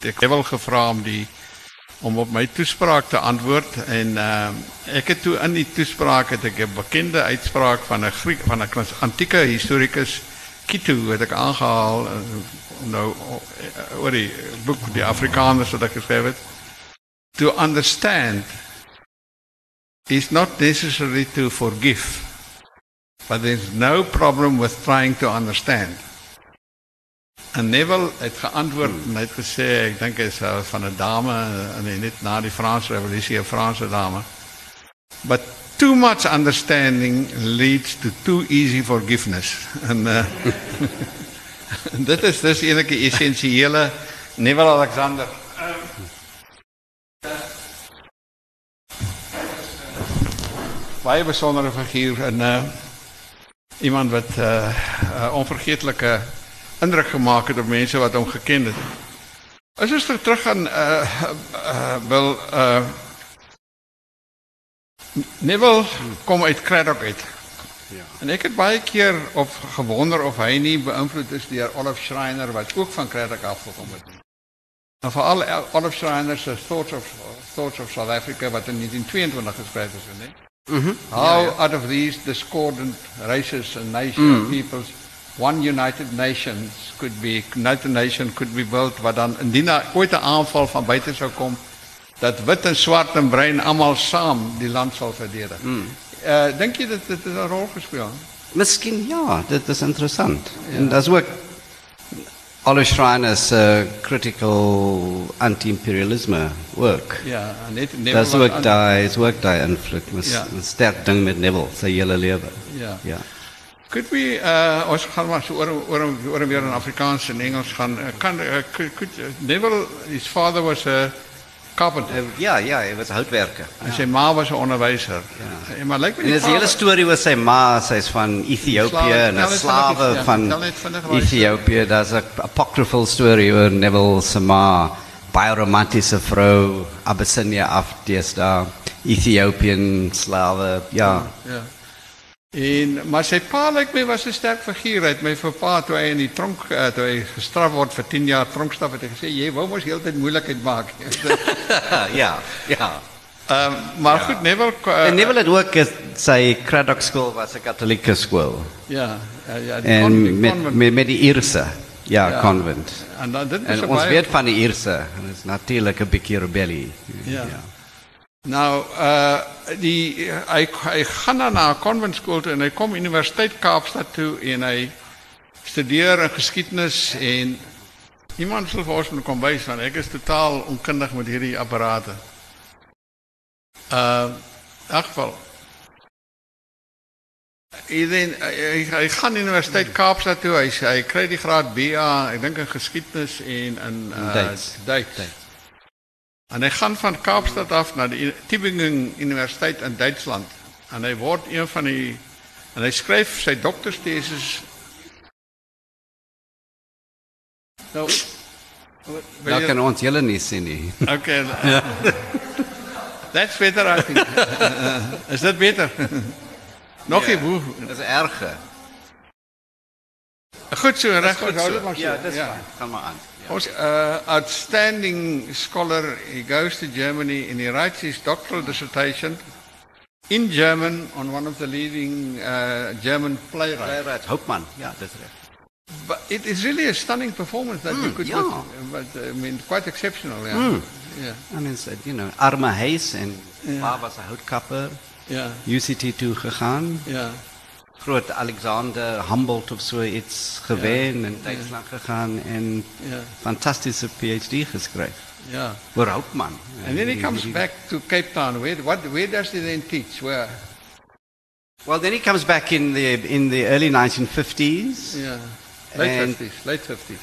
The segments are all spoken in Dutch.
Ek het wel gevra om die om op my toespraak te antwoord en uh, ek het toe in die toespraak het ek bekende uitspraak van 'n Griek van 'n antieke historikus Kitu het ek aangehaal uh, nou uh, oor die boek die Afrikaners wat geskryf het. To understand is not necessary to forgive. But there's no problem with trying to understand. En Neville het geantwoord en gesê ek dink hy is uh, van 'n dame en uh, net na die Franse revolusie 'n Franse dame. But too much understanding leads to too easy forgiveness. En uh, dit is dis enige essensiële Neville Alexander. baie besondere figuur en iemand wat uh, onvergeetlike indruk gemaak het op mense wat hom geken het. As ons terug gaan uh uh wil uh Neville kom uit Craddock uit. Ja. En ek het baie keer of gewonder of hy nie beïnvloed is deur Olaf Schreiner wat ook van Craddock af gekom het. En veral Olaf Schreiner se Thoughts of Thoughts of South Africa wat in 1922 geskryf is, nee. Mm -hmm. How out of these discordant races and nations, mm -hmm. peoples, one united nations could be, united nation could be built, wat dan indien daar ooit 'n aanval van buite sou kom, dat wit en swart en bruin almal saam die land sal verdedig. Mm. Uh dink jy dit 'n rol gespeel? Miskien ja, dit is interessant. Ja. En dis ook Alle Schreiner's uh, critical anti-imperialisme work. Ja, net Neville. Dat ook daar, is ook daar invloed. Met ja. sterk ding met Neville, zijn hele leven. Ja. ja. Could we, uh, ons gaan maar so oor, oor, oor weer in Afrikaans en Engels gaan. Uh, kan, uh, could, could, uh, Neville, his father was a... Carpenter. Ja, ja, hij was houtwerker. En zijn ma was een onderwijzer. Ja. En, maar de hele story was zijn ma, is van Ethiopië en een slaven ja, van Ethiopië. Dat is een apocryphal story over Neville's ma. Baie vrouw, Abyssinia af, die is daar. Ethiopian slaven, ja. ja. En, maar sy pa lyk my was 'n sterk figuur. Hy het my vir pa toe hy in die tronk uh, toe hy gestraf word vir 10 jaar tronkstraf het hy gesê jy wou mos heeltyd moeilikheid maak. ja, ja. Ehm um, maar ja. goed, Neville uh, En Neville het ook sy Craddock School was 'n Katolieke skool. Ja, ja, ja die en met, met met die Ierse ja, ja, convent. En dan dit en ons weet van die Ierse, dit is natuurlik 'n bietjie rebellie. Ja. ja. Nou, uh die hy hy gaan dan na 'n konventskool toe en hy kom Universiteit Kaapstad toe en hy studeer in geskiedenis en iemand sal vir ons moet kom wys want ek is totaal onkundig met hierdie apparate. Uh in elk geval hy dan hy, hy gaan Universiteit Kaapstad toe. Hy hy kry die graad BA, ek dink in geskiedenis en in uh Duits. Duits. En hy gaan van Kaapstad af na die Tübingen Universiteit in Duitsland. En hy word een van die en hy skryf sy dokterstesis. Nou Daar kan ons julle nie sien nie. Okay. Ja. That's better I think. is dit beter? Nog nie hoe. Dis erge. Goed so, reg, hou dit maar so. Ja, dis ja. Gaan maar aan. Was uh, outstanding scholar. He goes to Germany and he writes his doctoral dissertation in German on one of the leading uh, German playwrights. Playwright Hauptmann, yeah, that's right. But it is really a stunning performance that mm, you could yeah. But I mean, quite exceptional. Yeah. Mm. yeah. I mean, so, you know, Arma Hayes and yeah. pa was 'n houtkapper. Ja. UCT toe gegaan. Ja. Groot Alexander Humboldt of so iets gewen en Duitsland gegaan en fantastische PhD geschreven. Ja. Voor Houtman. And then he comes back to Cape Town. Where, what, where does he then teach? Where? Well, then he comes back in the in the early 1950s. Yeah. Late 50s. Late 50s.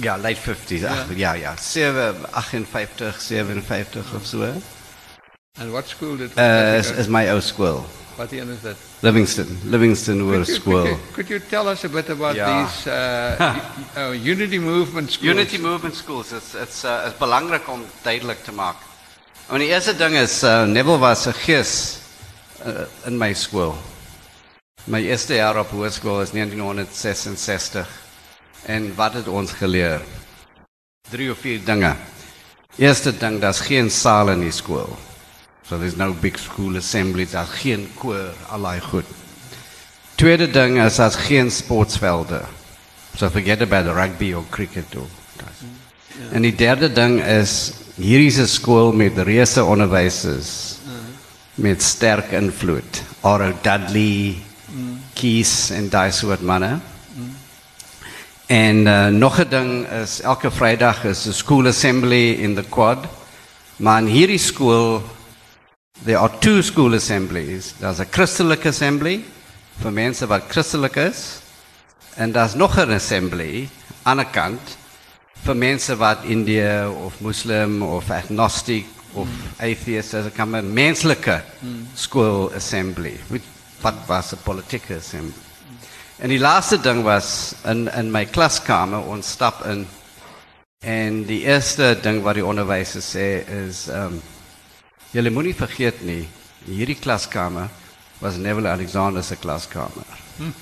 Ja, late 50s. Ja, ja, ja. 58, 57 of zo. And what school did uh, is, is my old school. Wat een is dit? Livingston, Livingston Hoër School. Could, could you tell us a bit about ja. these uh, uh, Unity Movement schools? Unity Movement schools. It's it's uh, it's belangrijk om duidelijk te maken. Want die eerste ding is uh, Neville was 'n gees uh, in my school. My eerste jaar op hoërskool is 1966. En wat het ons geleer? Drie of vier dinge. Eerste ding, daar's geen saal in die skool. So there's no big school assemblies, daar's geen koor, allei goed. Tweede ding is daar's geen sportvelde. So forget about rugby or cricket or Ja. En die derde ding is hierdie is 'n skool met reuse onderwysers. Uh. Met sterk invloed. Oro Dudley, mm. Keys en daai soort manne. En uh, nog 'n ding is elke Vrydag is 'n school assembly in the quad. Maar in hierdie skool there are two school assemblies. There's a Christelike assembly vir mense wat Christelik is daar's nog 'n assembly aan 'n kant vir wat Indië of Muslim of agnostic of atheist as 'n kan 'n menslike skool assembly. Wat was 'n politieke assembly? En die laaste ding was in in my klaskamer ons stap in en die eerste ding wat die onderwyser is um, julle moenie vergeet nie hierdie klaskamer was Neville Alexander se klaskamer. Hm.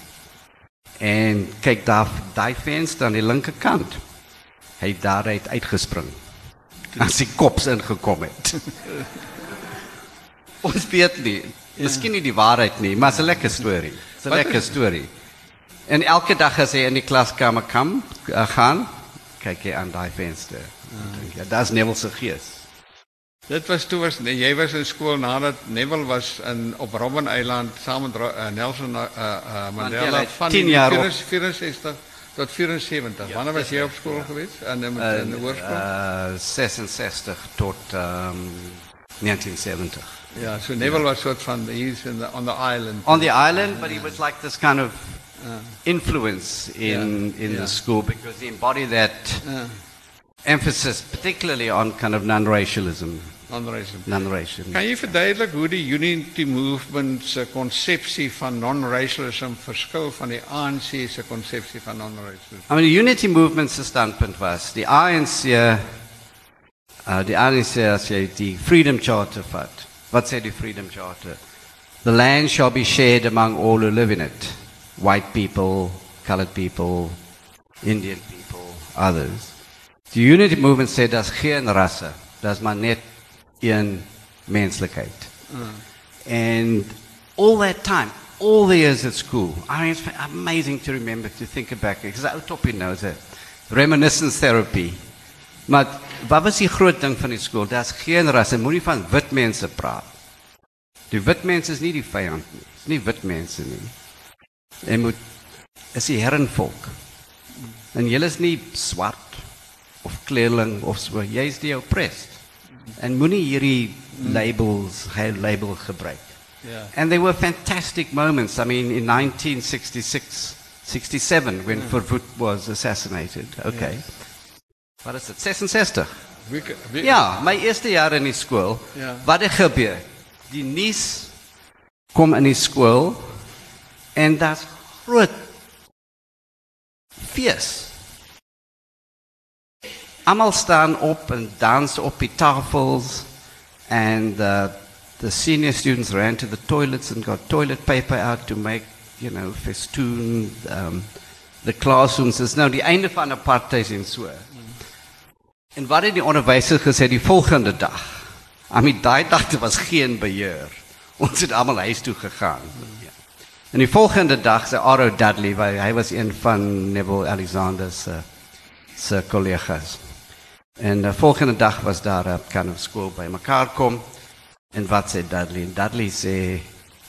En kyk daar daai venster aan die linkerkant hy daaruit uitgespring. As sy kops ingekom het. Ons weet nie. Miskien nie die waarheid nie, maar 'n lekker storie. 'n Lekker storie. En elke dag as hy in die klaskamer kom, uh, gaan, kyk hy aan daai venster. Ja, daar's Neville se gees. Dit was toe was nee, jy was in skool nadat Neville was in op Robben Eiland saam met uh, Nelson uh, uh, Mandela van 10 jaar 64 tot 74. Ja, Wanneer was jij op school ja. geweest? En in, uh, in de oorsprong? Uh, 66 tot um, 1970. Ja, so Neville yeah. was soort van he's in the, on the island. On the island, but he was like this kind of influence in in the school because he embodied that emphasis, particularly on kind of non-racialism. Non-racialism. Non-racial. Kan je verduidelijken hoe de Unity Movement se conceptie van non-racialism verschilt van de ANC se conceptie van non-racialism? I mean, the Unity Movement se standpunt was, die ANC, uh, die ANC as jy die Freedom Charter vat. Wat sê die Freedom Charter? The land shall be shared among all who live in it. White people, colored people, Indian people, others. The Unity Movement sê daar's geen rasse, daar's maar net in menselijkheid. Mm. And all that time, all the years at school, I mean, it's amazing to remember, to think back, because I top you know, a reminiscence therapy. Maar wat was die groot ding van die skool? Daar's geen ras, en moenie van wit mense praat. Die wit mense is nie die vyand nie. Dis nie wit mense nie. En moet is die herrenvolk. En julle is nie swart of kleerling of so, jy's die oppressed. En moenie hierdie labels, hy label gebruik. Yeah. And there were fantastic moments. I mean, in 1966, 67, when mm. Verwoerd was assassinated. Okay. Yes. Wat is dit? 66. Wie, wie, ja, my eerste jaar in die skool. Ja. Wat het gebeur? Die nuus kom in die skool en daar's groot fees. Almal staan op en dans op die tafels and uh, the senior students ran to the toilets and got toilet paper out to make, you know, festoon um, the classrooms. Dis nou die einde van apartheid en so. En wat het die onderwyser gesê die volgende dag? Aan die daai dag was geen beheer. Ons het almal huis toe gegaan. Ja. En die volgende dag sê Aro Dudley, hy was een van Neville Alexander se se kollegas. En de volgende dag was daar eh, een kind of school bij elkaar kom. En wat zei Dudley? En Dudley zei,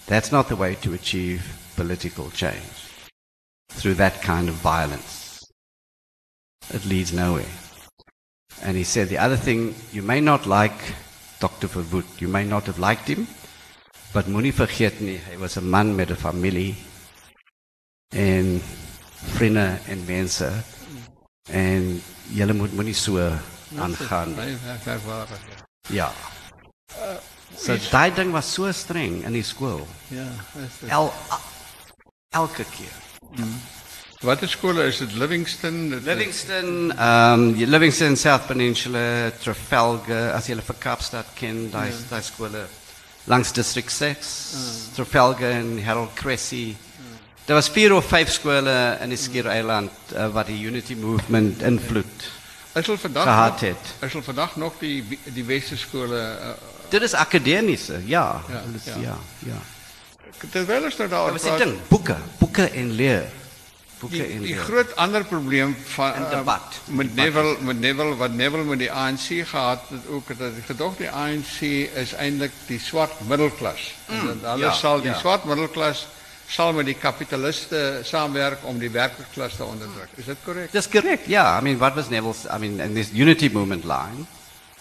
that's not the way to achieve political change. Through that kind of violence. It leads nowhere. And he said, the other thing, you may not like Dr. Verwoed. You may not have liked him. But moenie vergeet nie, was 'n man met 'n familie en vriende en mense. En julle moet so aangaan. Ja. Uh, so daai ding was so streng in die skool. Ja, is El, elke keer. Mm. Wat is skole is dit Livingston? Dit Livingston, ehm um, Livingston South Peninsula, Trafalgar, as jy hulle vir Kaapstad ken, daai ja. daai skole langs District 6, mm. Trafalgar en Harold Cressy. Mm. Daar was vier of vyf skole in die Skiereiland uh, wat die Unity Movement invloed vandag gehad het. Is hulle vandag nog die die skole uh, Dit is akademiese, ja. Ja, is, ja. ja, ja. Terwyl ons nou daar was dit ding, boeke, boeke en leer. Boeke die, en leer. Die groot ander probleem van uh, debat met Neville met Neville wat Neville met die ANC gehad het ook dat die gedog die ANC is eintlik die swart middelklas. Mm, en hulle ja, sal die swart middelklas sal met die kapitaliste saamwerk om die werkerklas te onderdruk. Is dit korrek? Dis korrek. Ja, I mean what was Neville's I mean in this unity movement line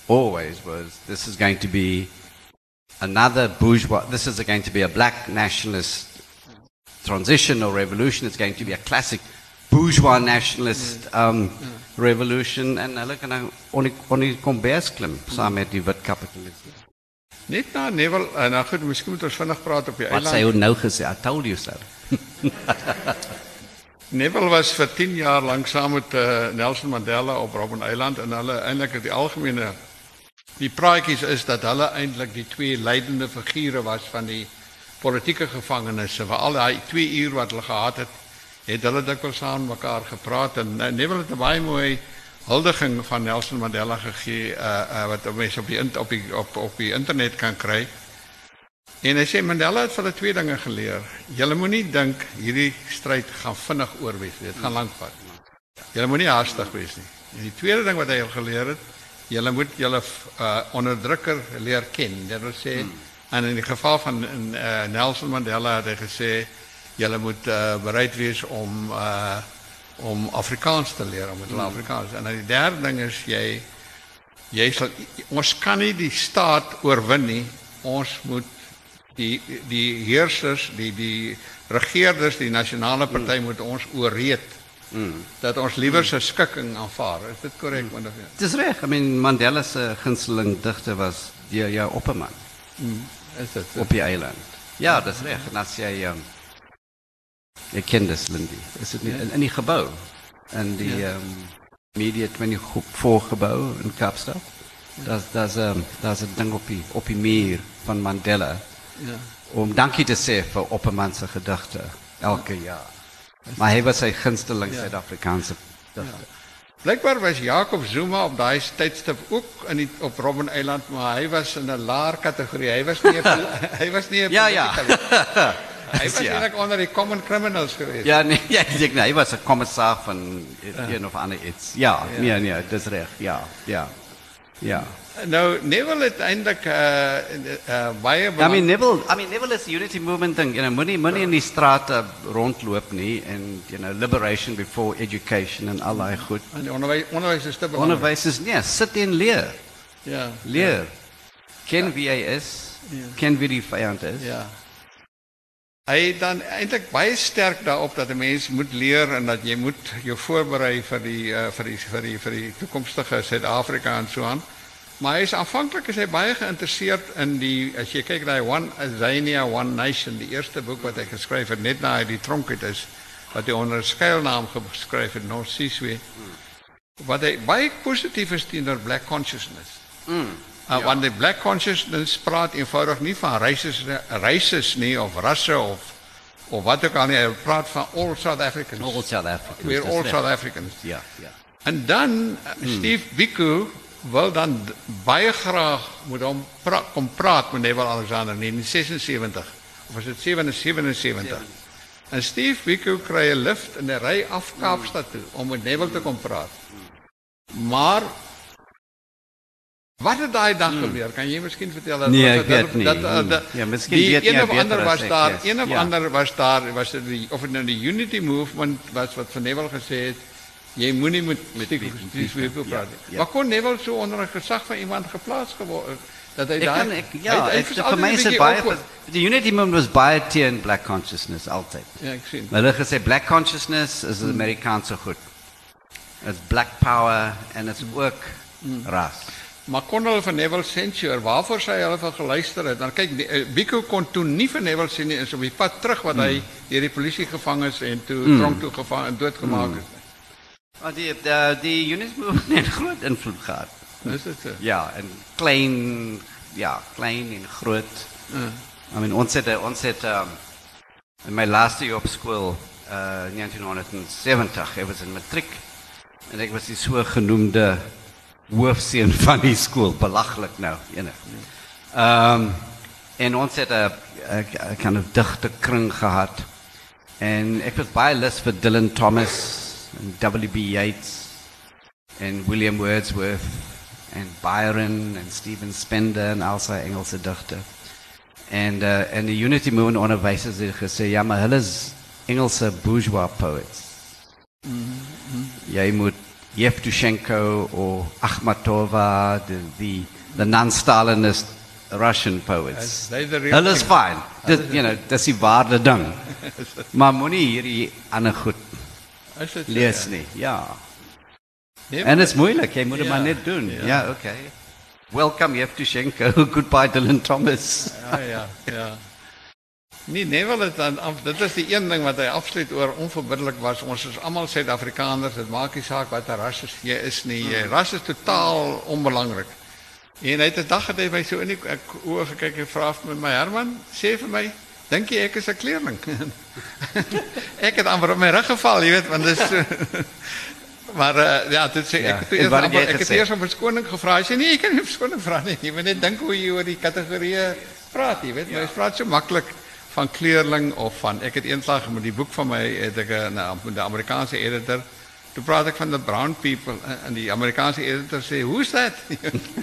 always was this is going to be another bourgeois this is going to be a black nationalist transition or revolution it's going to be a classic bourgeois nationalist mm. um, mm. revolution en hulle kan nou on die kombers klim saam mm. met die wit kapitaliste Net na Neville en uh, nou goed, miskien moet ons vinnig praat op die eiland. Wat sê hy nou gesê? I told you so. Neville was vir 10 jaar lank saam met uh, Nelson Mandela op Robben Eiland en hulle eintlik die algemene die praatjies is dat hulle eintlik die twee leidende figure was van die politieke gevangenes. Vir al daai 2 uur wat hulle gehad het, het hulle dikwels saam mekaar gepraat en uh, Neville het baie mooi huldiging van Nelson Mandela gegee uh uh wat mense op die op die op op die internet kan kry. En hy sê Mandela het vir hulle twee dinge geleer. Julle moenie dink hierdie stryd gaan vinnig oorwees nie. Dit gaan lank vat. Julle moenie haastig wees nie. En die tweede ding wat hy geleer het, julle moet julle uh onderdrukker leer ken. Dit wil sê hmm. en in die geval van uh, Nelson Mandela het hy gesê julle moet uh bereid wees om uh om Afrikaans te leer om met hulle Afrikaans. En dan die derde ding is jy jy sal ons kan nie die staat oorwin nie. Ons moet die die heersers, die die regerders, die nasionale party mm. moet ons ooreed. Mm. Dat ons liewer se skikking aanvaar. Is dit korrek mm. wanneer? Dis reg. I mean Mandela se gunsteling digter was die jou opperman. Mm. Is dit op die eiland? Ja, dis reg. En as jy um, Jy ken dis Lindy. Is nie in, in die gebou in die ehm ja. um, Media 24 gebou in Kaapstad? Daar's daar's ehm daar's 'n ding op die op die muur van Mandela. Ja. Om dankie te sê vir Opperman se gedigte elke jaar. Maar hy was sy gunsteling ja. Suid-Afrikaanse digter. Ja. Blykbaar was Jacob Zuma op daai tydstip ook in die, op Robben Eiland, maar hy was in 'n laer kategorie. Hy was nie 'n hy was nie Ja ja. Hij was eigenlijk onder die common criminals geweest. Ja, nee, ja, nee, hij was een commissar van een of ander iets. Ja, ja, ja, ja, dat is recht. Ja, ja, ja. Nou, Neville het uh, uh, baie I mean, Neville, I mean, Neville is unity movement thing. You know, moenie moenie in die strate rondloop nie en you know, liberation before education en al daai goed. En onderwys onderwys is te belangrik. Onderwys is nee, sit en leer. Ja. Leer. Ja. Ken ja. wie hy is. Ja. Ken wie die vyand is. Ja. Hy dan eintlik baie sterk daarop dat 'n mens moet leer en dat jy moet jou voorberei vir die uh, vir die vir die vir die toekomstige Suid-Afrika en so aan. Maar hy is aanvanklik is baie geïnteresseerd in die as jy kyk na One Azania One Nation, die eerste boek wat hy geskryf het net na hy die tronk het is wat hy onder 'n skuilnaam geskryf het, North Seasway. Wat hy baie positief is teenoor black consciousness. Mm. Uh, ja. Want die black consciousness praat eenvoudig nie van races races nie of rasse of of wat ook al nie, hy praat van all South Africans. All South Africans. We're all South Africans. Ja, ja. En dan hmm. Steve Biko wil dan baie graag moet hom pra kom praat met Neville Alexander in 1976 of was dit 77? En Steve Biko kry 'n lift in 'n ry af Kaapstad toe om met Neville te kom praat. Maar Wat het daai dag hmm. gebeur? Kan jy miskien vertel dat nee, dat, dat, dat, dat, hmm. dat ja, miskien die weet een of ander was daar, yes. een of ja. ander was daar, was dit die of dit nou die unity movement was wat van Neville gesê het, jy moenie met met die die praat. Ja, ja. Maar kon Neville so onder 'n gesag van iemand geplaas geword dat hy daar ek, Ja, ek vir my se baie die unity movement was baie teen black consciousness altyd. Ja, ek sien. Maar hulle gesê black consciousness is hmm. Amerikaanse goed. It's black power and it's work hmm. ras. Maar kon hulle van Neville censure waarvoor sy hulle van geluister het. Dan kyk eh, Biko kon toe nie vir Neville sien nie is op die pad terug wat hy deur die polisie gevang is en toe mm. tronk toe gevang en doodgemaak is. Maar mm. die die die units movement het groot invloed gehad. Is dit so? Ja, en klein ja, klein en groot. Mm. I mean ons het ons het um, in my laaste jaar op skool uh 1970 it was in matriek En ik was die zogenoemde hoofseun van die school. Belachelijk nou, enig. Um, en ons het een, een kind of dichte kring gehad. En ik was bij les voor Dylan Thomas en W.B. Yeats en William Wordsworth en Byron en Stephen Spender en al zijn Engelse dichter. En, uh, en de Unity Movement onderwijzers het gezegd, ja maar hulle is Engelse bourgeois poets. Mm -hmm. Jy moet Yevtushenko or Akhmatova, the, the, the non-Stalinist Russian poets. Hulle is fine. Dit, you know, dis die waarde ding. maar moenie hierdie ander goed lees nie. Ja. Nee, en het is moeilijk, je moet ja, maar net doen. Ja, ja. Okay. Welcome Yevtushenko, goodbye Dylan Thomas. ja, ja, ja. Nee, nee, wel dan af, dit is die een ding wat hy absoluut oor onverbiddelik was. Ons is almal Suid-Afrikaners. Dit maak nie saak wat 'n ras is jy is nie. Jy ras is totaal onbelangrik. En hy het 'n dag gedê by so in die oë gekyk en vra vir my Herman, sê vir my, dink jy ek is 'n kleerling? ek het amper op my rug geval, jy weet, want dis so Maar uh, ja, dit sê ja. ek het eers amper, ek het eers om verskoning gevra. Hy sê nee, ek kan nie verskoning vra nie. Jy moet net dink hoe jy oor die kategorieë praat, jy weet. Ja. Jy praat so maklik van kleerling of van ek het eendag met die boek van my het ek 'n nou, die Amerikaanse editor. Toe praat ek van the brown people en die Amerikaanse editor sê who's that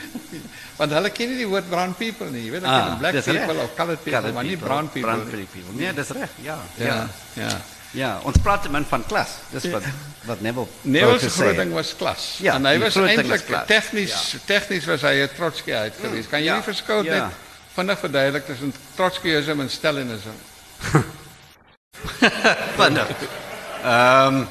want hulle ken nie die woord brown people nie jy weet ek ah, black people recht. of colored people colored maar nie brown people brown people. Nee dis reg ja ja ja, ja. ons praat min van klas dis wat wat Neville Neville se groot ding was klas. Ja, en hy was eintlik tegnies ja. tegnies was hy 'n Trotsky uit geweest kan jy ja, nie verskil ja. net vinnig verduidelik tussen Trotskyisme en Stalinisme. vinnig. Ehm um,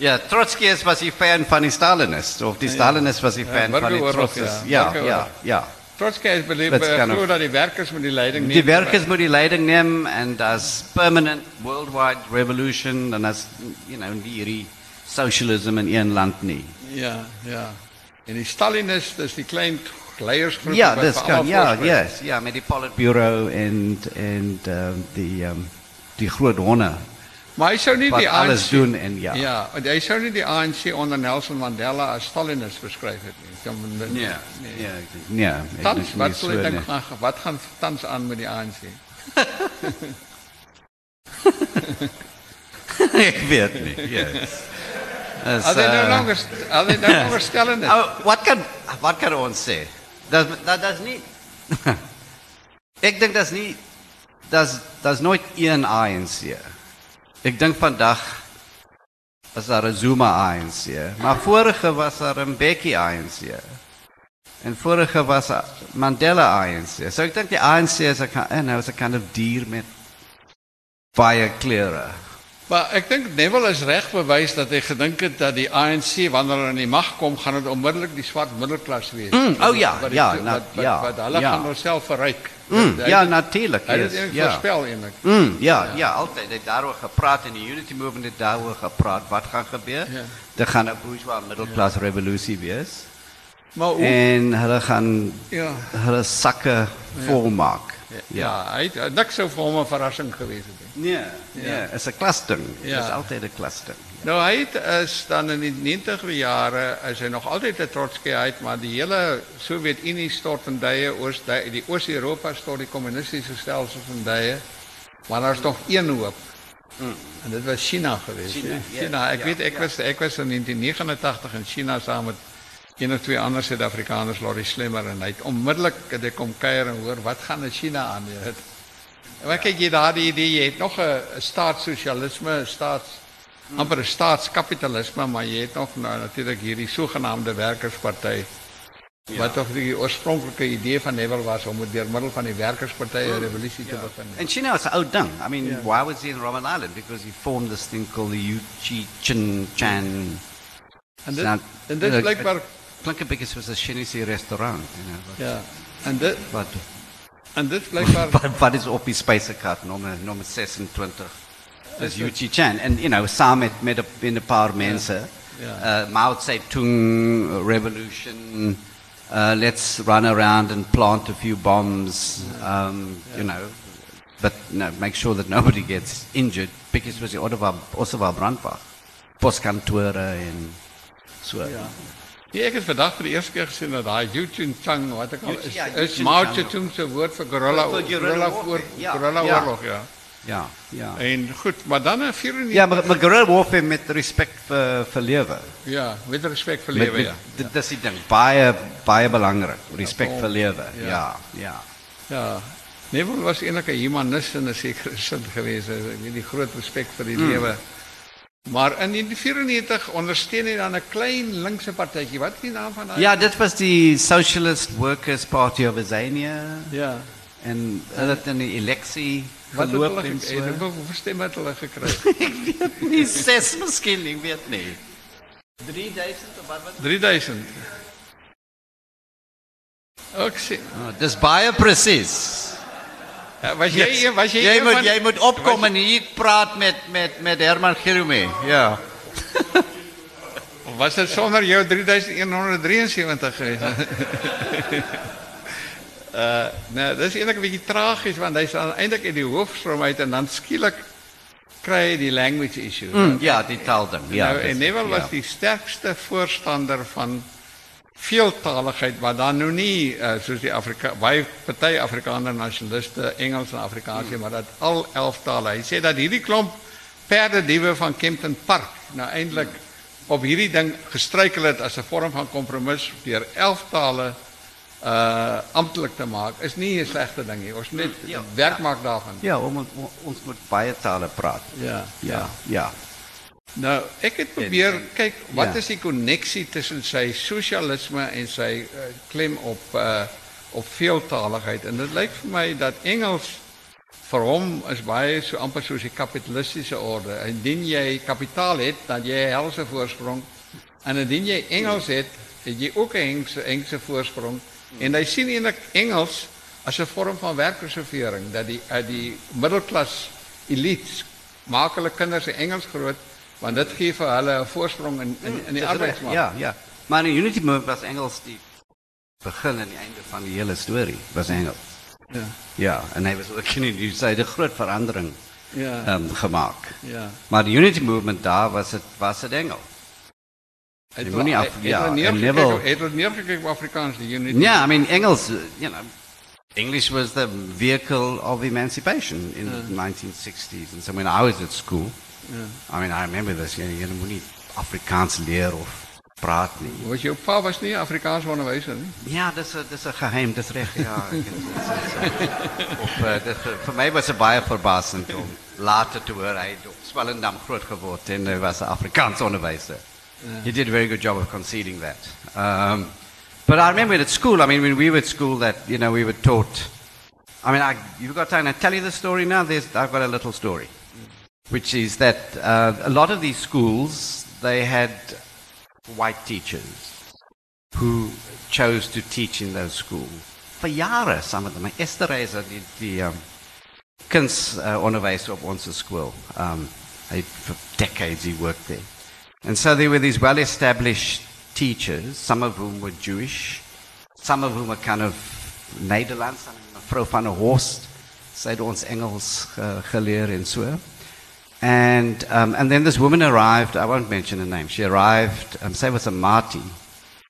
ja, Trotsky was die fan van die Stalinist of die ja. Stalinist was die fan ja, van die Trotsky. Ja, ja, ja, ja. Trotsky is believe uh, dat die werkers moet die leiding neem. Die werkers moet die leiding neem en as permanent worldwide revolution en as you know die socialism in een land nie. Ja, ja. En die Stalinist is die klein ja, dis kan ja, yes, ja, met die Politburo en en um, die um, die groot honde. Maar hy sou nie die ANC alles doen en ja. Ja, hy sou nie die ANC onder Nelson Mandela beskryf het nie. Ja, nee. Ja. Tans, wat so, dink nee. wat gaan tans aan met die ANC? ek weet nie. Yes. As, uh, nou langer, al die nou langer stellende. Oh, wat kan wat kan ons sê? Dat, dat, dat is niet. ik denk dat is niet. Dat is, dat is nooit één ANC. Ik denk vandaag was er een Zuma ANC. Maar vorige was er een Becky ANC. En vorige was er Mandela ANC. So ik denk die ANC is een, kind of dier met baie kleren. Maar ek dink Neville is reg bewys dat hy gedink het dat die ANC wanneer hulle aan die mag kom, gaan dit onmiddellik die swart middelklas wees. Mm, oh ja, wat, ja, wat, wat, wat, ja. Wat hulle ja. gaan verryk. Mm, ja, natuurlik. Hy het dit ja. voorspel eintlik. Mm, ja, ja, ja, altyd. Hy het daaroor gepraat in die Unity Movement het daaroor gepraat. Wat gaan gebeur? Ja. Daar gaan 'n bourgeois middelklas ja. revolusie wees. Maar hoe, en hulle gaan ja. hulle sakke ja. volmaak. Ja, ja. hy het niks sou vir hom 'n verrassing gewees het nie. Nee, nee, ja. is 'n klasding. Ja. Dis altyd 'n klasding. Ja. Nou het is dan in die 90er jare is nog altyd 'n Trotsky uit, maar die hele Sowjetunie stort in duie oos die Oos-Europa stort die kommunistiese stelsel duie. Maar daar's nog een hoop. Mm. En dit was China geweest. China. China. ek ja, weet ja. was ek was in 1989 in China saam met een of twee ander Suid-Afrikaners, Lori Slimmer en hy het onmiddellik het ek kom kuier en hoor wat gaan in China aan Maar kyk jy daardie idee jy het nog 'n staatssosialisme, 'n staats amper 'n staatskapitalisme, maar jy het nog nou natuurlik hierdie sogenaamde werkersparty ja. wat tog die oorspronklike idee van Neville was om deur middel van die werkersparty 'n hmm. revolusie ja. te begin. En China is 'n ou ding. I mean, yeah. why was he in Robben Island? Because he formed this thing called the Yuchi Chin Chan. En dit, en dit blijkbaar klink 'n bietjie soos 'n Chinese restaurant, you know. Ja. En dit en dit blijkbaar wat, is op die spysekaart nommer nommer 26. Dis Yuchi Chan en you know saam met met 'n in 'n paar mense. Ja. ja. Uh, Mao Zedong revolution uh, let's run around and plant a few bombs um, ja. you know but no, make sure that nobody gets injured because it was die orde van Ossewa brandwag. Poskantore en So. Ja. Ja, ek het vandag vir die eerste keer gesien dat daai Yujin Chang wat ek al is, ja, is Mao Zedong se woord vir gorilla vir gorilla voor gorilla ja. oorlog, ja. Ja, ja. En goed, maar dan 'n 94 Ja, maar, maar gorilla warfare met respek vir vir lewe. Ja, met respek vir lewe, ja. Dit is die ding, baie baie belangrik, respek ja, vir lewe. Ja, ja. Ja. Neville was eintlik 'n humanis in 'n sekere sin geweest. Ek weet die groot respek vir die mm. lewe. Maar in 1994 ondersteun hy dan 'n klein linkse partytjie. Wat is die naam van daai? Ja, dit was die Socialist Workers Party of Azania. Ja. En hulle het in die eleksie geloop en so. En hoeveel stemme het hulle gekry? ek weet nie, ses miskien, ek weet nie. 3000 of wat wat? 3000. Ook sien. Oh, dis baie presies. Was yes. was Jy moet van, jy moet opkom en hier praat met met met Herman Gerume. Ja. was dit sonder jou 3173 geweest? uh nee, dis eintlik 'n bietjie tragies want hy's eintlik in die hoofstroom uit en dan skielik kry hy die language issue. Mm, ja, die taalding. Ja. Nou, en Neville was ja. die sterkste voorstander van veeltaligheid wat dan nou nie uh, soos die Afrika baie party Afrikaner nasionaliste Engels en Afrikaans maar dat al 11 tale. Hy sê dat hierdie klomp perde diewe van Kempton Park nou eintlik op hierdie ding gestruikel het as 'n vorm van kompromis deur 11 tale uh amptelik te maak is nie 'n slegte ding nie. Ons net ja, werk ja. maak daarvan. Ja, om, ons moet baie tale praat. Ja. Ja. Ja. ja. Nou, ek het probeer kyk wat ja. is die koneksie tussen sy sosialisme en sy uh, klem op uh op veeltaligheid en dit lyk vir my dat Engels vir hom is baie so amper soos die kapitalistiese orde. Indien jy kapitaal het, dan jy 'n helse voorsprong en indien jy Engels het, het jy ook 'n Engelse voorsprong en hy sien eintlik Engels as 'n vorm van werkreservering dat die uit die middelklas elite maak hulle kinders Engels groot want dit gee vir hulle 'n voorsprong in in, in die arbeidsmark. Ja, ja. Maar in Unity Movement was Engels die begin en die einde van die hele storie was Engels. Ja. Ja, en hy was ook in die sy het 'n groot verandering ja. um, gemaak. Ja. Maar die Unity Movement daar was dit was dit Engels. Het nie af ja, het het nie gekry Afrikaans die Unity. Ja, yeah, I mean Engels, you know, English was the vehicle of emancipation in the 1960s and so when I was at school Yeah. I mean, I remember this. You, you moet nie Afrikaans leer of praat nie. Was jou pa was nie Afrikaans onderwyser nie? Ja, dis 'n dis 'n geheim, dis reg, ja. of uh, dit vir my was dit baie verbasend om later te hoor hy het op Swellendam groot geword en hy was 'n Afrikaans onderwyser. Yeah. He did a very good job of conceding that. Um, but I remember at school, I mean, when we were at school, that, you know, we were taught. I mean, I, you've got time to tell you the story now? There's, I've got a little story which is that uh, a lot of these schools they had white teachers who chose to teach in those schools. For some of them. Esther Reiser, die, die um, kunstonderwijzer uh, op school. Um, for decades he worked there. And so there were these well-established teachers, some of whom were Jewish, some of whom were kind of Nederlands. Mevrouw van der Horst, sy Engels uh, geleer en so. And, um, and then this woman arrived, I won't mention her name, she arrived, um, say with a Marty,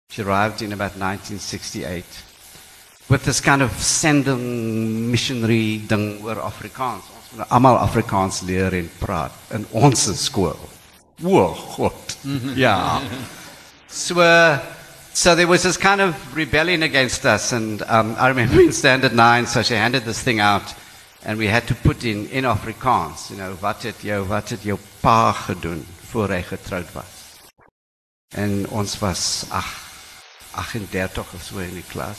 she arrived in about 1968 with this kind of sending missionary ding oor Afrikaans. Ons moet almal Afrikaans leer en praat in ons skool. O, God. ja. So uh, so there was this kind of rebellion against us and um, I remember in standard 9 so she handed this thing out and we had to put in in Afrikaans, you know, wat het jou wat het jou pa gedoen voor hy getroud was. En ons was ag 38 of so in die klas.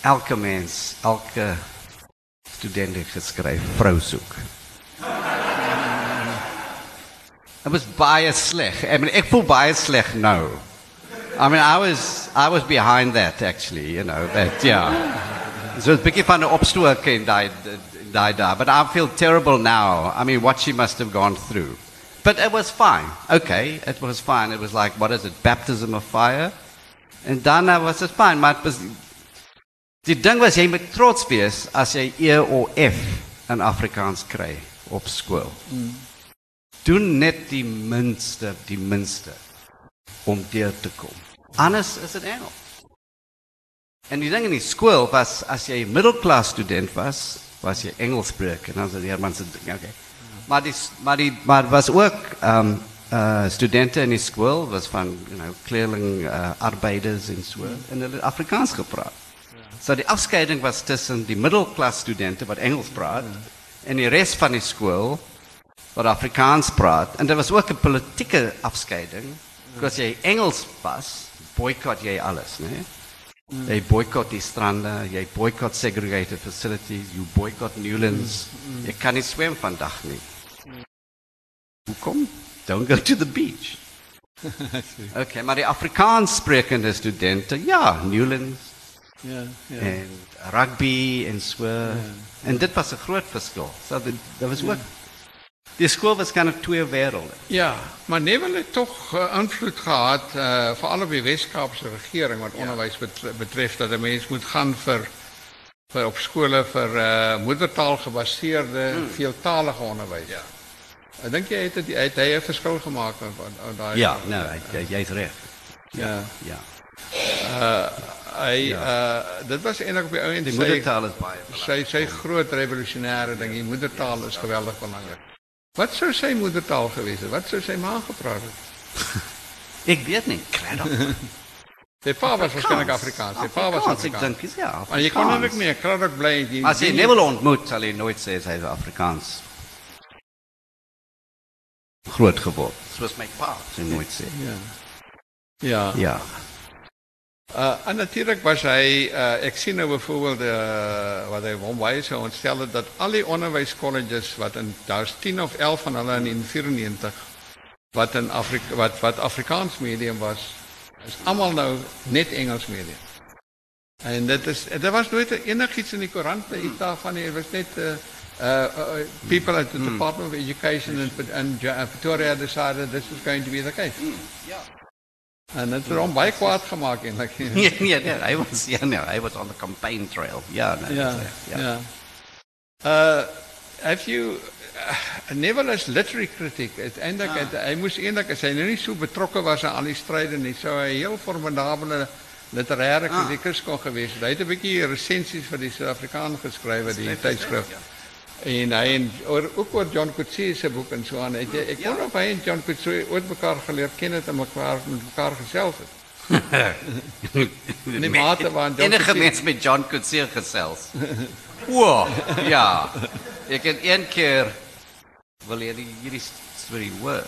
Elke mens, elke student het geskryf vrou soek. It was baie sleg. I mean, ek voel baie sleg nou. I mean, I was I was behind that actually, you know, that yeah. So 'n bietjie van 'n opstook en daai daai daar, but I feel terrible now. I mean, what she must have gone through. But it was fine. Okay, it was fine. It was like what is it? Baptism of fire. En daarna was dit fine, maar was, die ding was jy moet trots wees as jy E of F in Afrikaans kry op skool. Mm. Doen net die minste, die minste. om deur te kom. Anders is dit Engels. En die ding in die skool was as jy middelklas student was, was jy Engels spreek en dan sê die Herman se okay. Maar die maar die maar was ook ehm um, uh studente in die skool was van you know kleerling uh, arbeiders en so en hulle Afrikaans gepraat. So die afskeiding was tussen die middelklas studente wat Engels praat en die res van die skool wat Afrikaans praat en dit was ook 'n politieke afskeiding. As jy Engels was, boycott jy alles? Nee? Mm. Jy boycott die strande, jy boycott segregated facilities, you boycott Newlands. Mm. Jy kan nie swem vandag nie. Mm. Hoekom? Don't go to the beach. okay, maar die Afrikaans sprekende studente, ja, Newlands. Ja, ja. En rugby en so. Ja. En dit was 'n groot verskil. So daar was ook ja. Die skool was kind of twee. Ja, maar Neville het tog uh, invloed gehad uh eh, veral op die Weskaapse regering wat ja. onderwys betref dat 'n mens moet gaan vir vir op skole vir uh moedertaal gebaseerde hmm. veeltalige onderwys. Ja. Ek dink jy het dit het hy 'n verskil gemaak aan daai Ja, nou, hy jy's reg. Ja. Ja. Uh hy ja. uh dit was eintlik op die ou die moedertaal is baie sy sy groot revolusionêre ding. Die moedertaal is geweldig belangrik. Wat sou sy moedertaal gewees het? Wat sou sy ma gepraat het? ek weet nie, credo. Sy pa was waarskynlik Afrikaans. Sy pa was Afrikaans. Ek dink is ja. Afrikaans. Maar jy kon hom nie kradak bly nie. As jy Neville ontmoet, sal jy nooit sê hy is Afrikaans. Groot geword. Soos my pa, sou nooit sê. Ja. Ja. Ja. Uh, en natuurlijk was hij, uh, ik zie nou bijvoorbeeld uh, wat hij wou baie so ontstel dat al die onderwijscolleges wat in daar is 10 of 11 van hulle in 94 wat in Afrika wat wat Afrikaans medium was, is almal nou net Engels medium. En dit is dit was nooit enigiets in die iets daarvan nie, dit was net uh, uh, uh, people at the mm. Department of Education in, in, Pretoria decided this was going to be the case. Mm. En het is om baie kwaad gemaak eintlik. nee, nee, nee, hy was ja, nee, hy was on the campaign trail. Ja, nee. Ja. Ja. ja. Uh have you uh, Neville is literary critic. Uiteindelik ah. het, hy moes eintlik as hy nou nie so betrokke was aan al die stryde nie, sou hy 'n heel formidabele literêre ah. kritikus ah. kon gewees het. Hy het 'n bietjie resensies vir die Suid-Afrikaan geskryf, die. Ja. En hy en oor, ook oor John Coetzee se boek en so aan. Ek ek ja. wonder of hy en John Coetzee ooit mekaar geleer ken het en mekaar met mekaar gesels het. Nee mate waar John Enige mens met John Coetzee gesels. Wow, ja. Ek het een keer wil jy hierdie storie hoor.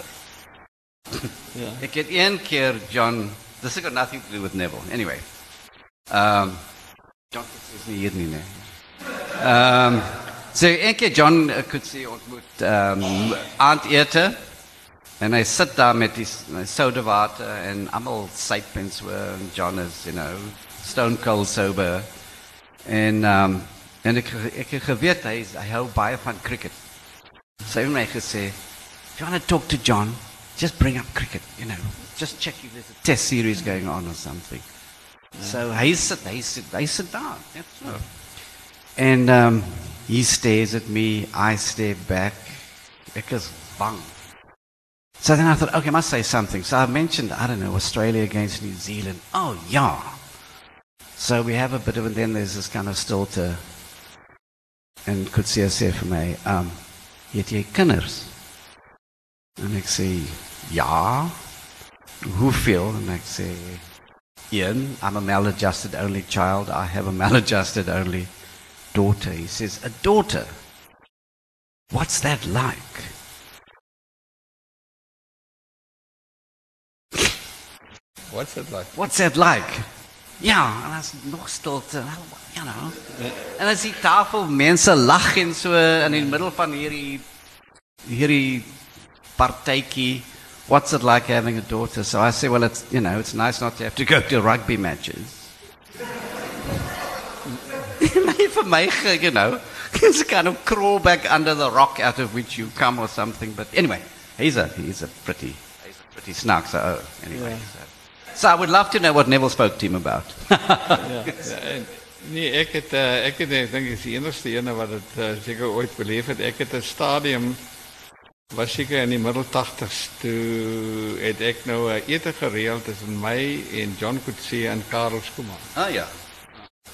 Ja. Ek het een keer John This has got nothing to do with Neville. Anyway. Um John Coetzee is nie hier nie, nee. Um So een keer John uh, Coetzee ontmoet um, aandete en hij zit daar met die soda water en allemaal syp en so en John is, you know, stone cold sober. En um, en ek ek geweet hy hy hou baie van cricket. So hy het my gesê, "If you want to talk to John, just bring up cricket, you know. Just check if there's a test series going on or something." Yeah. So hy sit hy sit hy sit daar. Net so. En um he stares at me, I stare back. Because bang. So then I thought, okay, I must say something. So I mentioned, I don't know, Australia against New Zealand. Oh, yeah. So we have a bit of, and then there's this kind of stilte. En Kutsia sê vir my, um, het jy kinders? En ek sê, ja. Hoeveel? En ek sê, een. I'm a maladjusted only child. I have a maladjusted only daughter. He says, A daughter? What's that like? What's it like? What's that like? Ja, en as nog stilte, you know. En as die tafel mense lag en so in die middel van hierdie hierdie partytjie, what's it like having a daughter? So I say, well, it's you know, it's nice not to have to go to rugby matches. For my, you know, it's kind of crawl back under the rock out of which you come or something. But anyway, he's a he's a pretty he's a pretty snark. So oh, anyway. Yeah. So. so I would love to know what Neville spoke to him about. ja, ja, nee, ek het uh, ek het ek dink is die enigste ene wat dit uh, seker ooit beleef het. Ek het 'n stadium was ik in die middel 80s toe het ek nou 'n ete gereël tussen my en John Coetzee en Karel Skooman. Ah ja.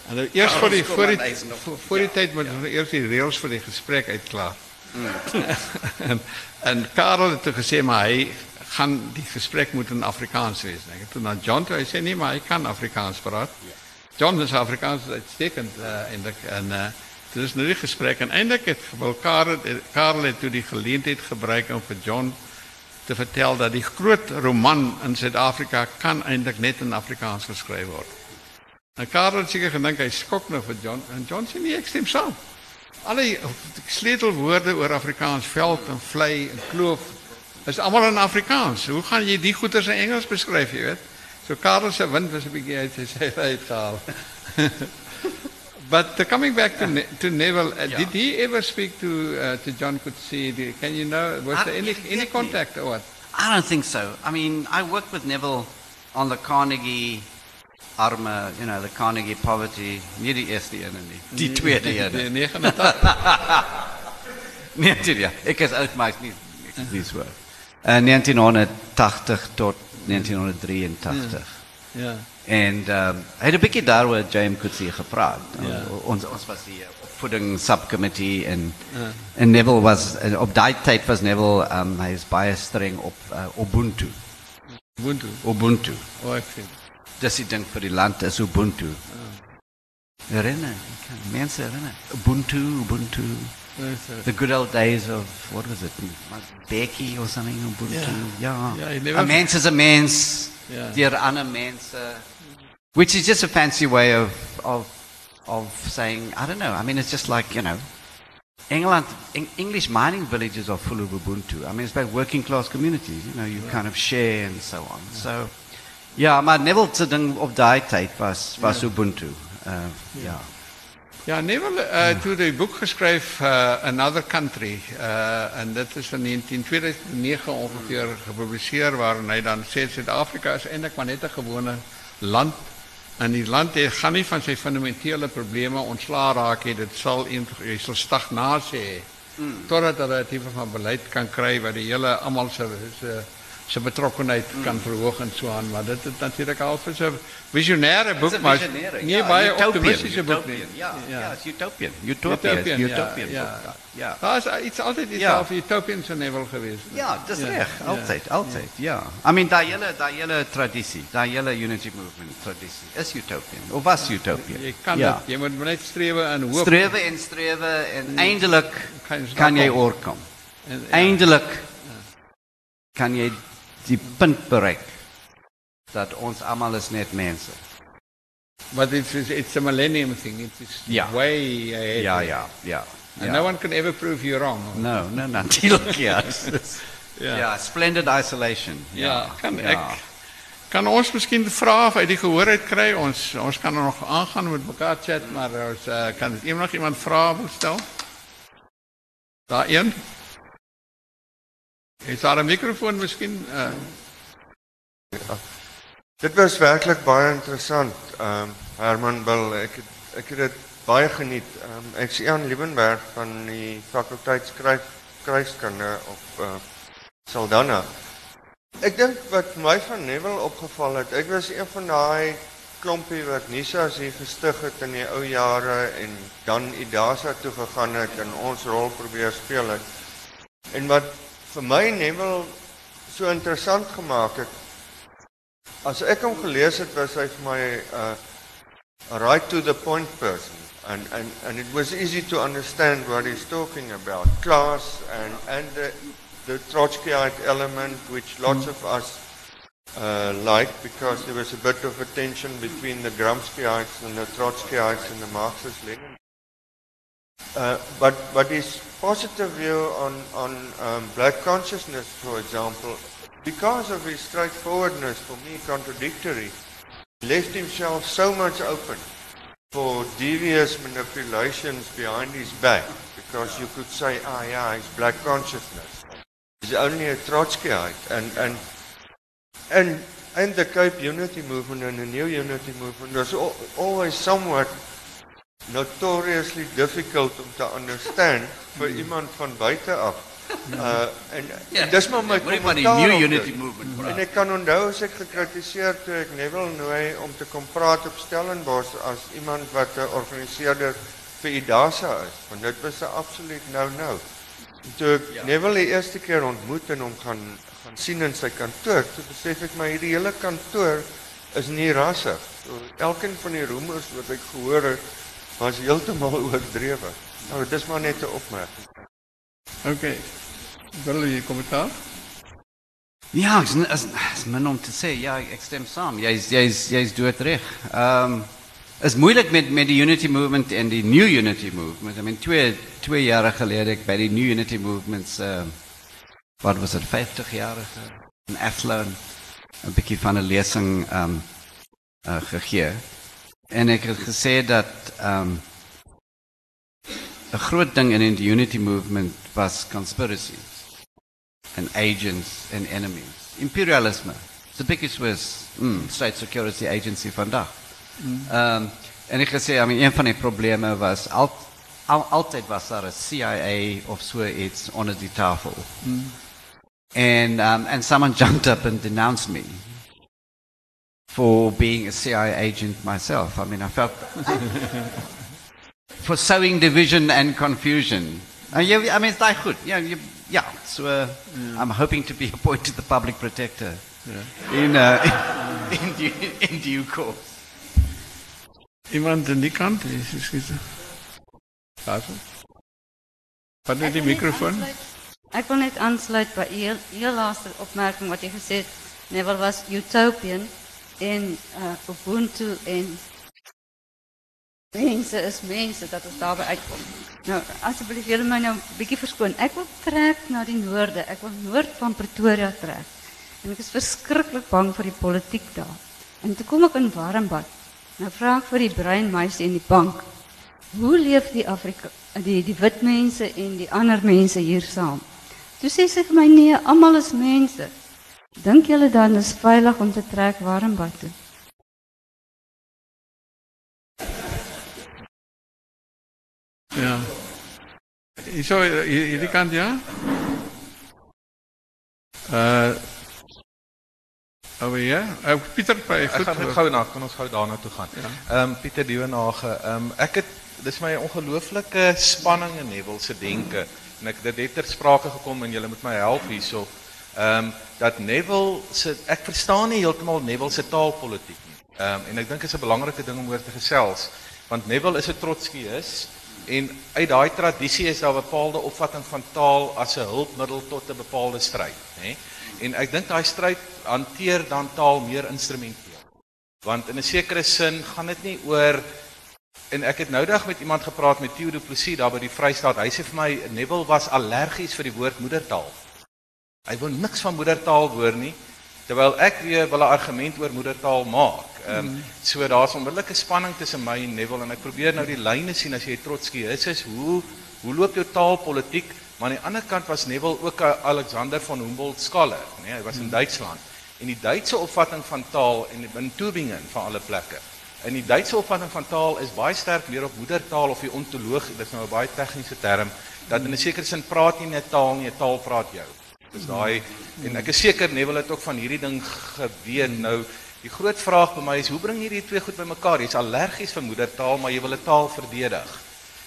En nou, eers voor die voor die voor die tyd moet ons eers die reëls vir die gesprek uitklaar. Mm. en, en Karel het gesê maar hy gaan die gesprek moet in Afrikaans wees. Ek het toe na John toe hy sê nee maar hy kan Afrikaans praat. Ja. John is Afrikaans uitstekend uh, en uh, dit is nou die gesprek en eintlik het wil Karel Karel het toe die geleentheid gebruik om vir John te vertel dat die groot roman in Suid-Afrika kan eintlik net in Afrikaans geskryf word. En Karel het seker gedink hy skok nou vir John en John sê nee ek stem saam. Alle sleutelwoorde oor Afrikaans veld en vlei en kloof is almal in Afrikaans. Hoe gaan jy die goeters in Engels beskryf, jy weet? So Karel se wind was 'n bietjie uit sy sy uitgehaal. But uh, coming back to ne to Neville, uh, yeah. did he ever speak to uh, to John Coetzee? Can you know was I, there any exactly. any contact or what? I don't think so. I mean, I worked with Neville on the Carnegie arme, you know, the Carnegie poverty, nie die eerste een nie, die tweede een. Die 89. nee, ja. Ek is oud, maar ek nie ek is nie so. Uh, 1980 tot 1983. Ja. ja. En ehm um, hy het 'n bietjie daaroor James Coetzee gepraat. Ja. Ons ons was die opvoeding subcommittee en ja. en Neville was op daai tyd was Neville ehm um, hy is baie streng op uh, Ubuntu. Ubuntu. Ubuntu. Oh, ek sien. Dis die ding vir die land oh. is Ubuntu. Ja. Herinner, mense herinner. Ubuntu, Ubuntu. Oh, the good old days of what was it? Becky or something Ubuntu. Yeah. Yeah. yeah a mens is a mens. Yeah. Dear ander mense. Which is just a fancy way of of of saying I don't know. I mean it's just like, you know, England English mining villages are full of Ubuntu. I mean it's about working class communities, you know, you kind of share and so on. So ja, maar Neville se ding op daai tyd was was Ubuntu. Uh, ja. Ja, Neville uh, toe die boek geskryf uh, Another Country uh, en dit is in 1909 ongeveer gepubliseer waarin hy dan sê Suid-Afrika is eintlik maar net 'n gewone land en die land het gaan nie van sy fundamentele probleme ontslaa raak nie dit sal jy sal stagnasie hê mm. totdat hulle 'n tipe van beleid kan kry wat die hele almal se se betrokkenheid kan verhoog en so aan, maar dit is natuurlijk al vir 'n visionêre boek, maar nie ja, baie optimistische boek. Ja, ja, is utopian. Utopian, utopian, utopian ja, ja. Daar is iets altyd iets ja. utopian se nevel geweest. Ja, dis ja. reg, altyd, altyd. Ja. I mean daai hele hele tradisie, daai hele unity movement tradisie is utopian. Of was utopian. Jy kan jy moet net strewe en hoop. Strewe en strewe en eindelik kan jy oorkom. Eindelik kan jy die punt bereik dat ons almal is net mense. But it's it's a millennium thing. It's ja. way ahead. Ja, ja, ja. And no one can ever prove you wrong. No, no, natuurlijk ja. ja. Ja, splendid isolation. Ja, ja kan ja. ek kan ons miskien vra uit die gehoor uit kry. Ons ons kan er nog aangaan met mekaar chat, maar ons uh, kan iemand iemand vra stel. Daar een. Is daar 'n mikrofoon miskien? Uh. Ja. Dit was werklik baie interessant. Ehm um, Herman Bill, ek het, ek het dit baie geniet. Ehm um, ek sien Liebenberg van die fakulteit skryf kruiskunde op uh, Saldanha. Ek dink wat my van Neville opgeval het, ek was een van daai klompie wat Nisas hier gestig het in die ou jare en dan Idasa toe gegaan het en ons rol probeer speel het. En wat vir my Neville so interessant gemaak het. As ek hom gelees het, was hy vir my 'n uh, right to the point person and and and it was easy to understand what he's talking about class and and the the Trotskyite element which lots of us uh, like because there was a bit of a tension between the Gramscyites and the Trotskyites and the Marxist Lenin. Uh, but but his positive view on on um, black consciousness, for example, because of his straightforwardness, for me contradictory, left himself so much open for devious manipulations behind his back. Because you could say, ah, yeah, it's black consciousness. He's only a Trotskyite, and and and and the Cape Unity movement and the New Unity movement was always somewhat notoriously difficult om te understand vir mm. iemand van buite af. Uh en, ja, en dis maar my ja, maar die new unity movement. En ek kan onthou as ek gekritiseer toe ek Neville nooi om te kom praat op Stellenbosch as iemand wat 'n organiseerder vir Idasa is, want dit was 'n absoluut nou-nou. Toe ek ja. Neville die eerste keer ontmoet en hom gaan gaan sien in sy kantoor, toe besef ek my hierdie hele kantoor is nie rassig. So, elkeen van die roemers wat ek gehoor het, was heeltemal oordrewe. Nou, dis maar net 'n opmerking. OK. Wil jy kommentaar? Ja, is is, is min om te sê. Ja, ek stem saam. Jy's jy's jy's doodreg. Ehm um, is moeilik met met die Unity Movement en die New Unity Movement. I mean twee twee jare gelede ek by die New Unity Movements uh wat was dit 50 jaar in Athlone 'n bietjie van 'n lesing ehm um, uh gegee. En ek het gesê dat ehm um, 'n groot ding in die Unity Movement was conspiracies and agents and enemies. Imperialisme. The biggest was mm, state security agency vandag. Mm. Um, en ek gesê, I mean, een van die probleme was al, al, altyd was daar 'n CIA of so iets onder die tafel. Mm. And um, and someone jumped up and denounced me for being a CIA agent myself. I mean, I felt for sowing division and confusion. Uh, yeah, I mean, it's like good. Yeah, you, yeah. So uh, yeah. I'm hoping to be appointed the public protector yeah. in, uh, in, in, due, in due course. Iemand in die kant is excuse. Wat? Wat met die mikrofoon? Ek wil net aansluit by heel, heel laaste opmerking wat jy gesê het. Neville was utopian en uh, Ubuntu en Mensen is mensen, dat is daarbij uitkomt. Nou, alsjeblieft, jullie mij nou een beetje verskoon. Ik wil trek naar die noorden. Ik wil noord van Pretoria trek. En ik is verschrikkelijk bang voor die politiek daar. En toen kom ik in Warmbad. Nou vraag voor die breinmeisje in die bank. Hoe leef die Afrika, die, die wit mensen en die andere mensen hier samen? Toen zei ze mij, nee, allemaal is mensen. Denk jullie dan is veilig om te trekken Warmbad toe? Ja. Zo, hierdie kant ja? Uh Oh ja, uh, Pieter, by, goed. Ek gaan net gou na, kan ons gou daarna toe gaan. Ehm ja. um, Pieter Dievenage, ehm um, ek het dis my ongelooflike spanning in Neville se denke en ek dit het ter sprake gekom en julle moet my help hierso. Ehm um, dat Neville se ek verstaan nie heeltemal Neville se taalpolitiek nie. Ehm um, en ek dink dit is 'n belangrike ding om oor te gesels want Neville is 'n trotskieus En uit daai tradisie is daar 'n bepaalde opvatting van taal as 'n hulpmiddel tot 'n bepaalde stryd, hè. En ek dink daai stryd hanteer dan taal meer instrumenteel. Want in 'n sekere sin gaan dit nie oor en ek het noudag met iemand gepraat met Theo Du Plessis daar by die Vrystaat. Hy sê vir my Neville was allergies vir die woord moedertaal. Hy wou niks van moedertaal hoor nie terwyl ek weer wil 'n argument oor moedertaal maak. Ehm um, so daar's onmiddellike spanning tussen my en Neville en ek probeer nou die lyne sien as jy trotskie is is hoe hoe loop jou taalpolitiek? Maar aan die ander kant was Neville ook 'n Alexander von Humboldt skaler, nee, hy was in Duitsland. En die Duitse opvatting van taal en in Tübingen van alle plekke. En die Duitse opvatting van taal is baie sterk meer op moedertaal of die ontologie, dis nou 'n baie tegniese term, dat in 'n sekere sin praat jy net taal nie, 'n taal praat jou. Dis daai en ek is seker Neville het ook van hierdie ding geween nou Die groot vraag by my is hoe bring jy hierdie twee goed bymekaar? Jy's allergies vir moedertaal, maar jy wil 'n taal verdedig.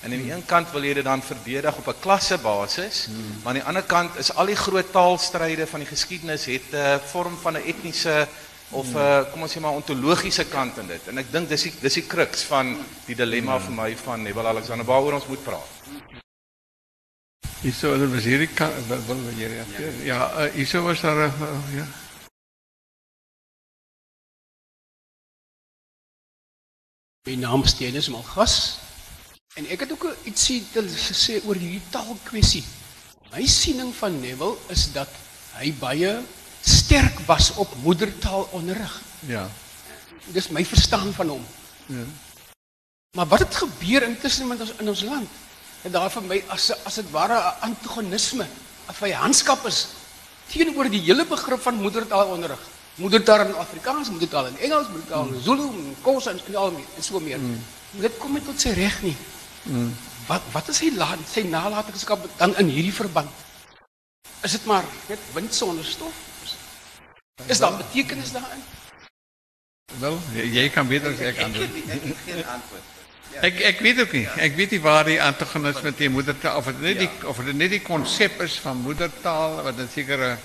En aan die een kant wil jy dit dan verdedig op 'n klassebasis, hmm. maar aan die ander kant is al die groot taalstryde van die geskiedenis het 'n vorm van 'n etniese of 'n hmm. kom ons sê maar ontologiese kant in dit. En ek dink dis die dis die kruks van die dilemma vir my van Nebel Alexander waaroor ons moet praat. Wil jy reageer? Ja, uh, hierso was daar uh, ja. My naam is Dennis Malgas en ek het ook ietsie gesê oor hierdie taalkwessie. My siening van Neville is dat hy baie sterk was op moedertaalonderrig. Ja. Dis my verstaan van hom. Ja. Maar wat het gebeur intussen met ons in ons land? En daar vir my as as dit ware 'n antagonisme, 'n vyandskap is teenoor die hele begrip van moedertaalonderrig moedertaal in Afrikaans, moedertaal in Engels, moedertaal in Zulu, Xhosa en al meer, en so meer. Mm. Dit kom net tot sy reg nie. Mm. Wat wat is hy laat sy nalatenskap dan in hierdie verband? is dit maar net wind sonder stof? Is daar betekenis daarin? Wel, jy kan weet as ek antwoord. Ek het geen antwoord. Ek ek weet ook nie. Ek weet nie waar die antagonisme teen moedertaal of dit net die of dit net die konsep is van moedertaal wat 'n sekere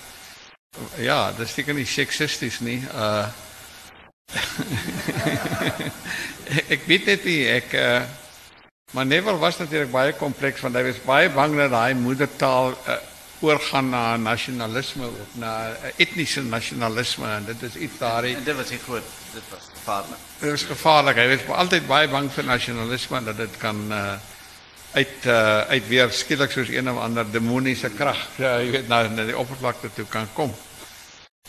ja, dit is seker nie seksisties nie. Uh ek weet net nie ek uh maar Neville was natuurlik baie kompleks want hy was baie bang dat daai moedertaal uh, oorgaan na nasionalisme of na uh, etniese nasionalisme en dit is iets daai En dit was nie groot, dit was Dit is gevaarlik. Hy was altyd baie bang vir nasionalisme en dat dit kan uh uit uh uit weer skielik soos een of ander demoniese krag, ja, jy weet nou na die oppervlakte toe kan kom.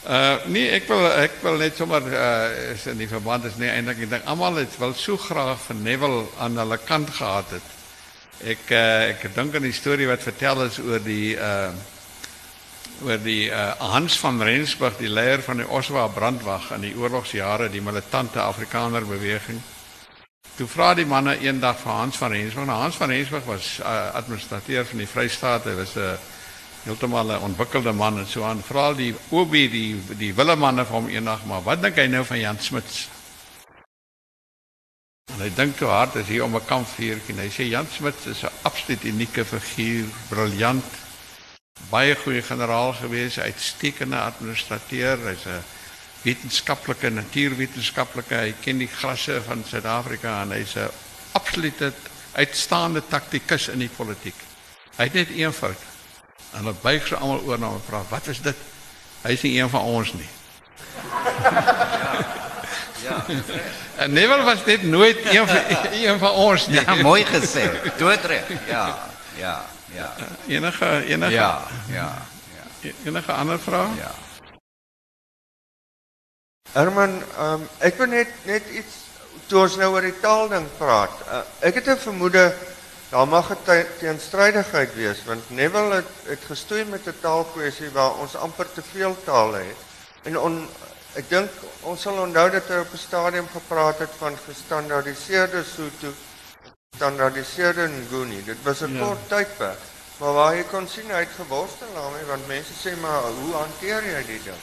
Uh nee, ek wil ek wil net sommer uh is in die verband is nie eintlik ek almal het wel so graag vir Neville aan hulle kant gehad het. Ek uh ek dink aan die wat vertel is oor die oor die uh, Hans van Rensburg, die leier van die Oswa brandwag in die oorlogsjare, die militante Afrikaner beweging. Toe vra die manne eendag vir Hans van Rensburg. Nou Hans van Rensburg was uh, administrateur van die Vrystaat. Hy was 'n uh, heeltemal 'n ontwikkelde man en so aan. Vra die OB die die willemanne vir hom eendag, maar wat dink hy nou van Jan Smuts? En hy dink toe hard as hier om 'n kampvuurtjie. Hy sê Jan Smuts is 'n absoluut unieke figuur, briljant baie goeie generaal gewees, uitstekende administrateur, hy's 'n wetenskaplike natuurwetenskaplike, hy ken die grasse van Suid-Afrika en hy's 'n absolute uitstaande taktikus in die politiek. Hy het net een fout. En hulle buig so almal oor na hom en vra, "Wat is dit?" Hy is nie een van ons nie. Ja. En Neville was dit nooit een van een van ons nie. Ja, mooi gesê. Doodreg. Ja. Ja. Ja. Enige enige Ja. Ja. Ja. enige ander vrae? Ja. Herman, um, ek wil net net iets toe ons nou oor die taal ding praat. Uh, ek het 'n vermoede daar mag 'n te, teenstrydigheid wees want Neville het, het gestoei met 'n taalkwessie waar ons amper te veel tale het. En on, ek dink ons sal onthou dat hy op 'n stadium gepraat het van gestandaardiseerde Sotho, gestandaardiseerde Nguni. Dit was 'n Ja. kort tydperk. Maar waar jy kon sien hy het geworstel daarmee want mense sê maar hoe hanteer jy dit dan?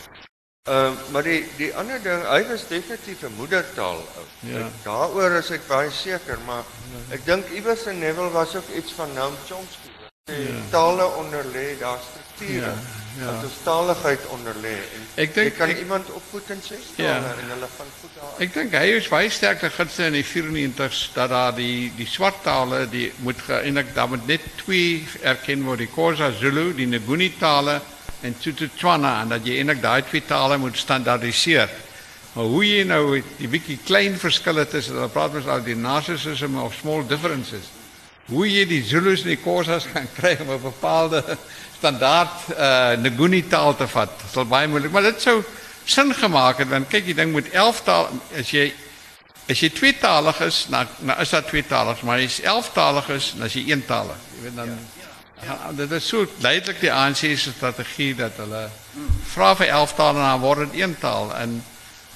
Ehm maar die die ander ding, hy was definitief 'n moedertaal ou. Ja. Daaroor is ek baie seker, maar ek dink iewers in Neville was ook iets van Noam Chomsky. Die Ja. tale onderlê daar strukture. Ja, ja. Dat ons taligheid onderlê en Ek dink- kan ek- iemand opvoed in ses tale Ja. en hulle daar. Ek dink hy is baie sterk gegidse in die 94s dat daar die die swart tale die moet geëindig daar moet net twee erken word die Xhosa Zulu, die Nguni tale en Tswana en dat jy eintlik daai twee tale moet standaardiseer. Maar hoe jy nou die bietjie klein verskille tussen hulle praat mens nou die narcissism of small differences. Hoe jy die Zulus en die kan kry om 'n bepaalde standaard uh Nguni taal te vat, sal baie moeilik, maar dit sou sin gemaak het want kyk die ding moet 11 taal as jy as jy tweetalig is, nou nou is dat tweetalig, maar as jy 11 talig is, dan is jy eentalig. Weet dan ja, dit is so duidelik die ANC se strategie dat hulle vra vir 11 tale en dan word dit een taal. En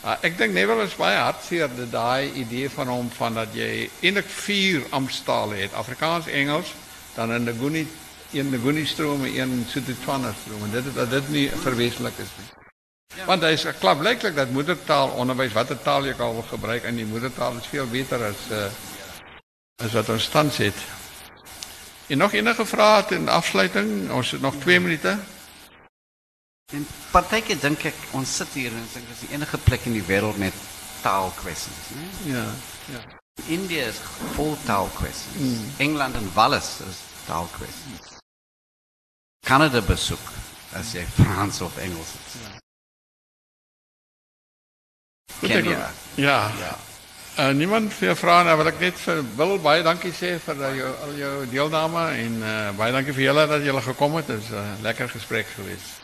uh, ek dink Neville is baie hartseer dat daai idee van hom van dat jy eintlik vier amptstale het, Afrikaans, Engels, dan 'n Nguni een Nguni stroom en een Sotho-Tswana stroom en dit dat dit nie verwesenlik is nie. Want hy is klap blyklik dat moedertaal onderwys watter taal jy al wil gebruik in die moedertaal is veel beter as uh, as wat ons tans het. En nog enige vrae ten afsluiting? Ons het nog 2 minute. En partykeer dink ek ons sit hier en dink dis die enige plek in die wêreld met taalkwessies, né? Ja. Ja. India is vol taalkwessies. Engeland en Wales is taalkwessies. Canada besoek as jy Frans of Engels wil- Kenia. Ja. Ja. Uh, niemand veel vrae nou wil ek net vir Wil baie dankie sê vir uh, jou al jou deelname en uh, baie dankie vir julle dat julle gekom het. Dit is 'n uh, lekker gesprek geweest.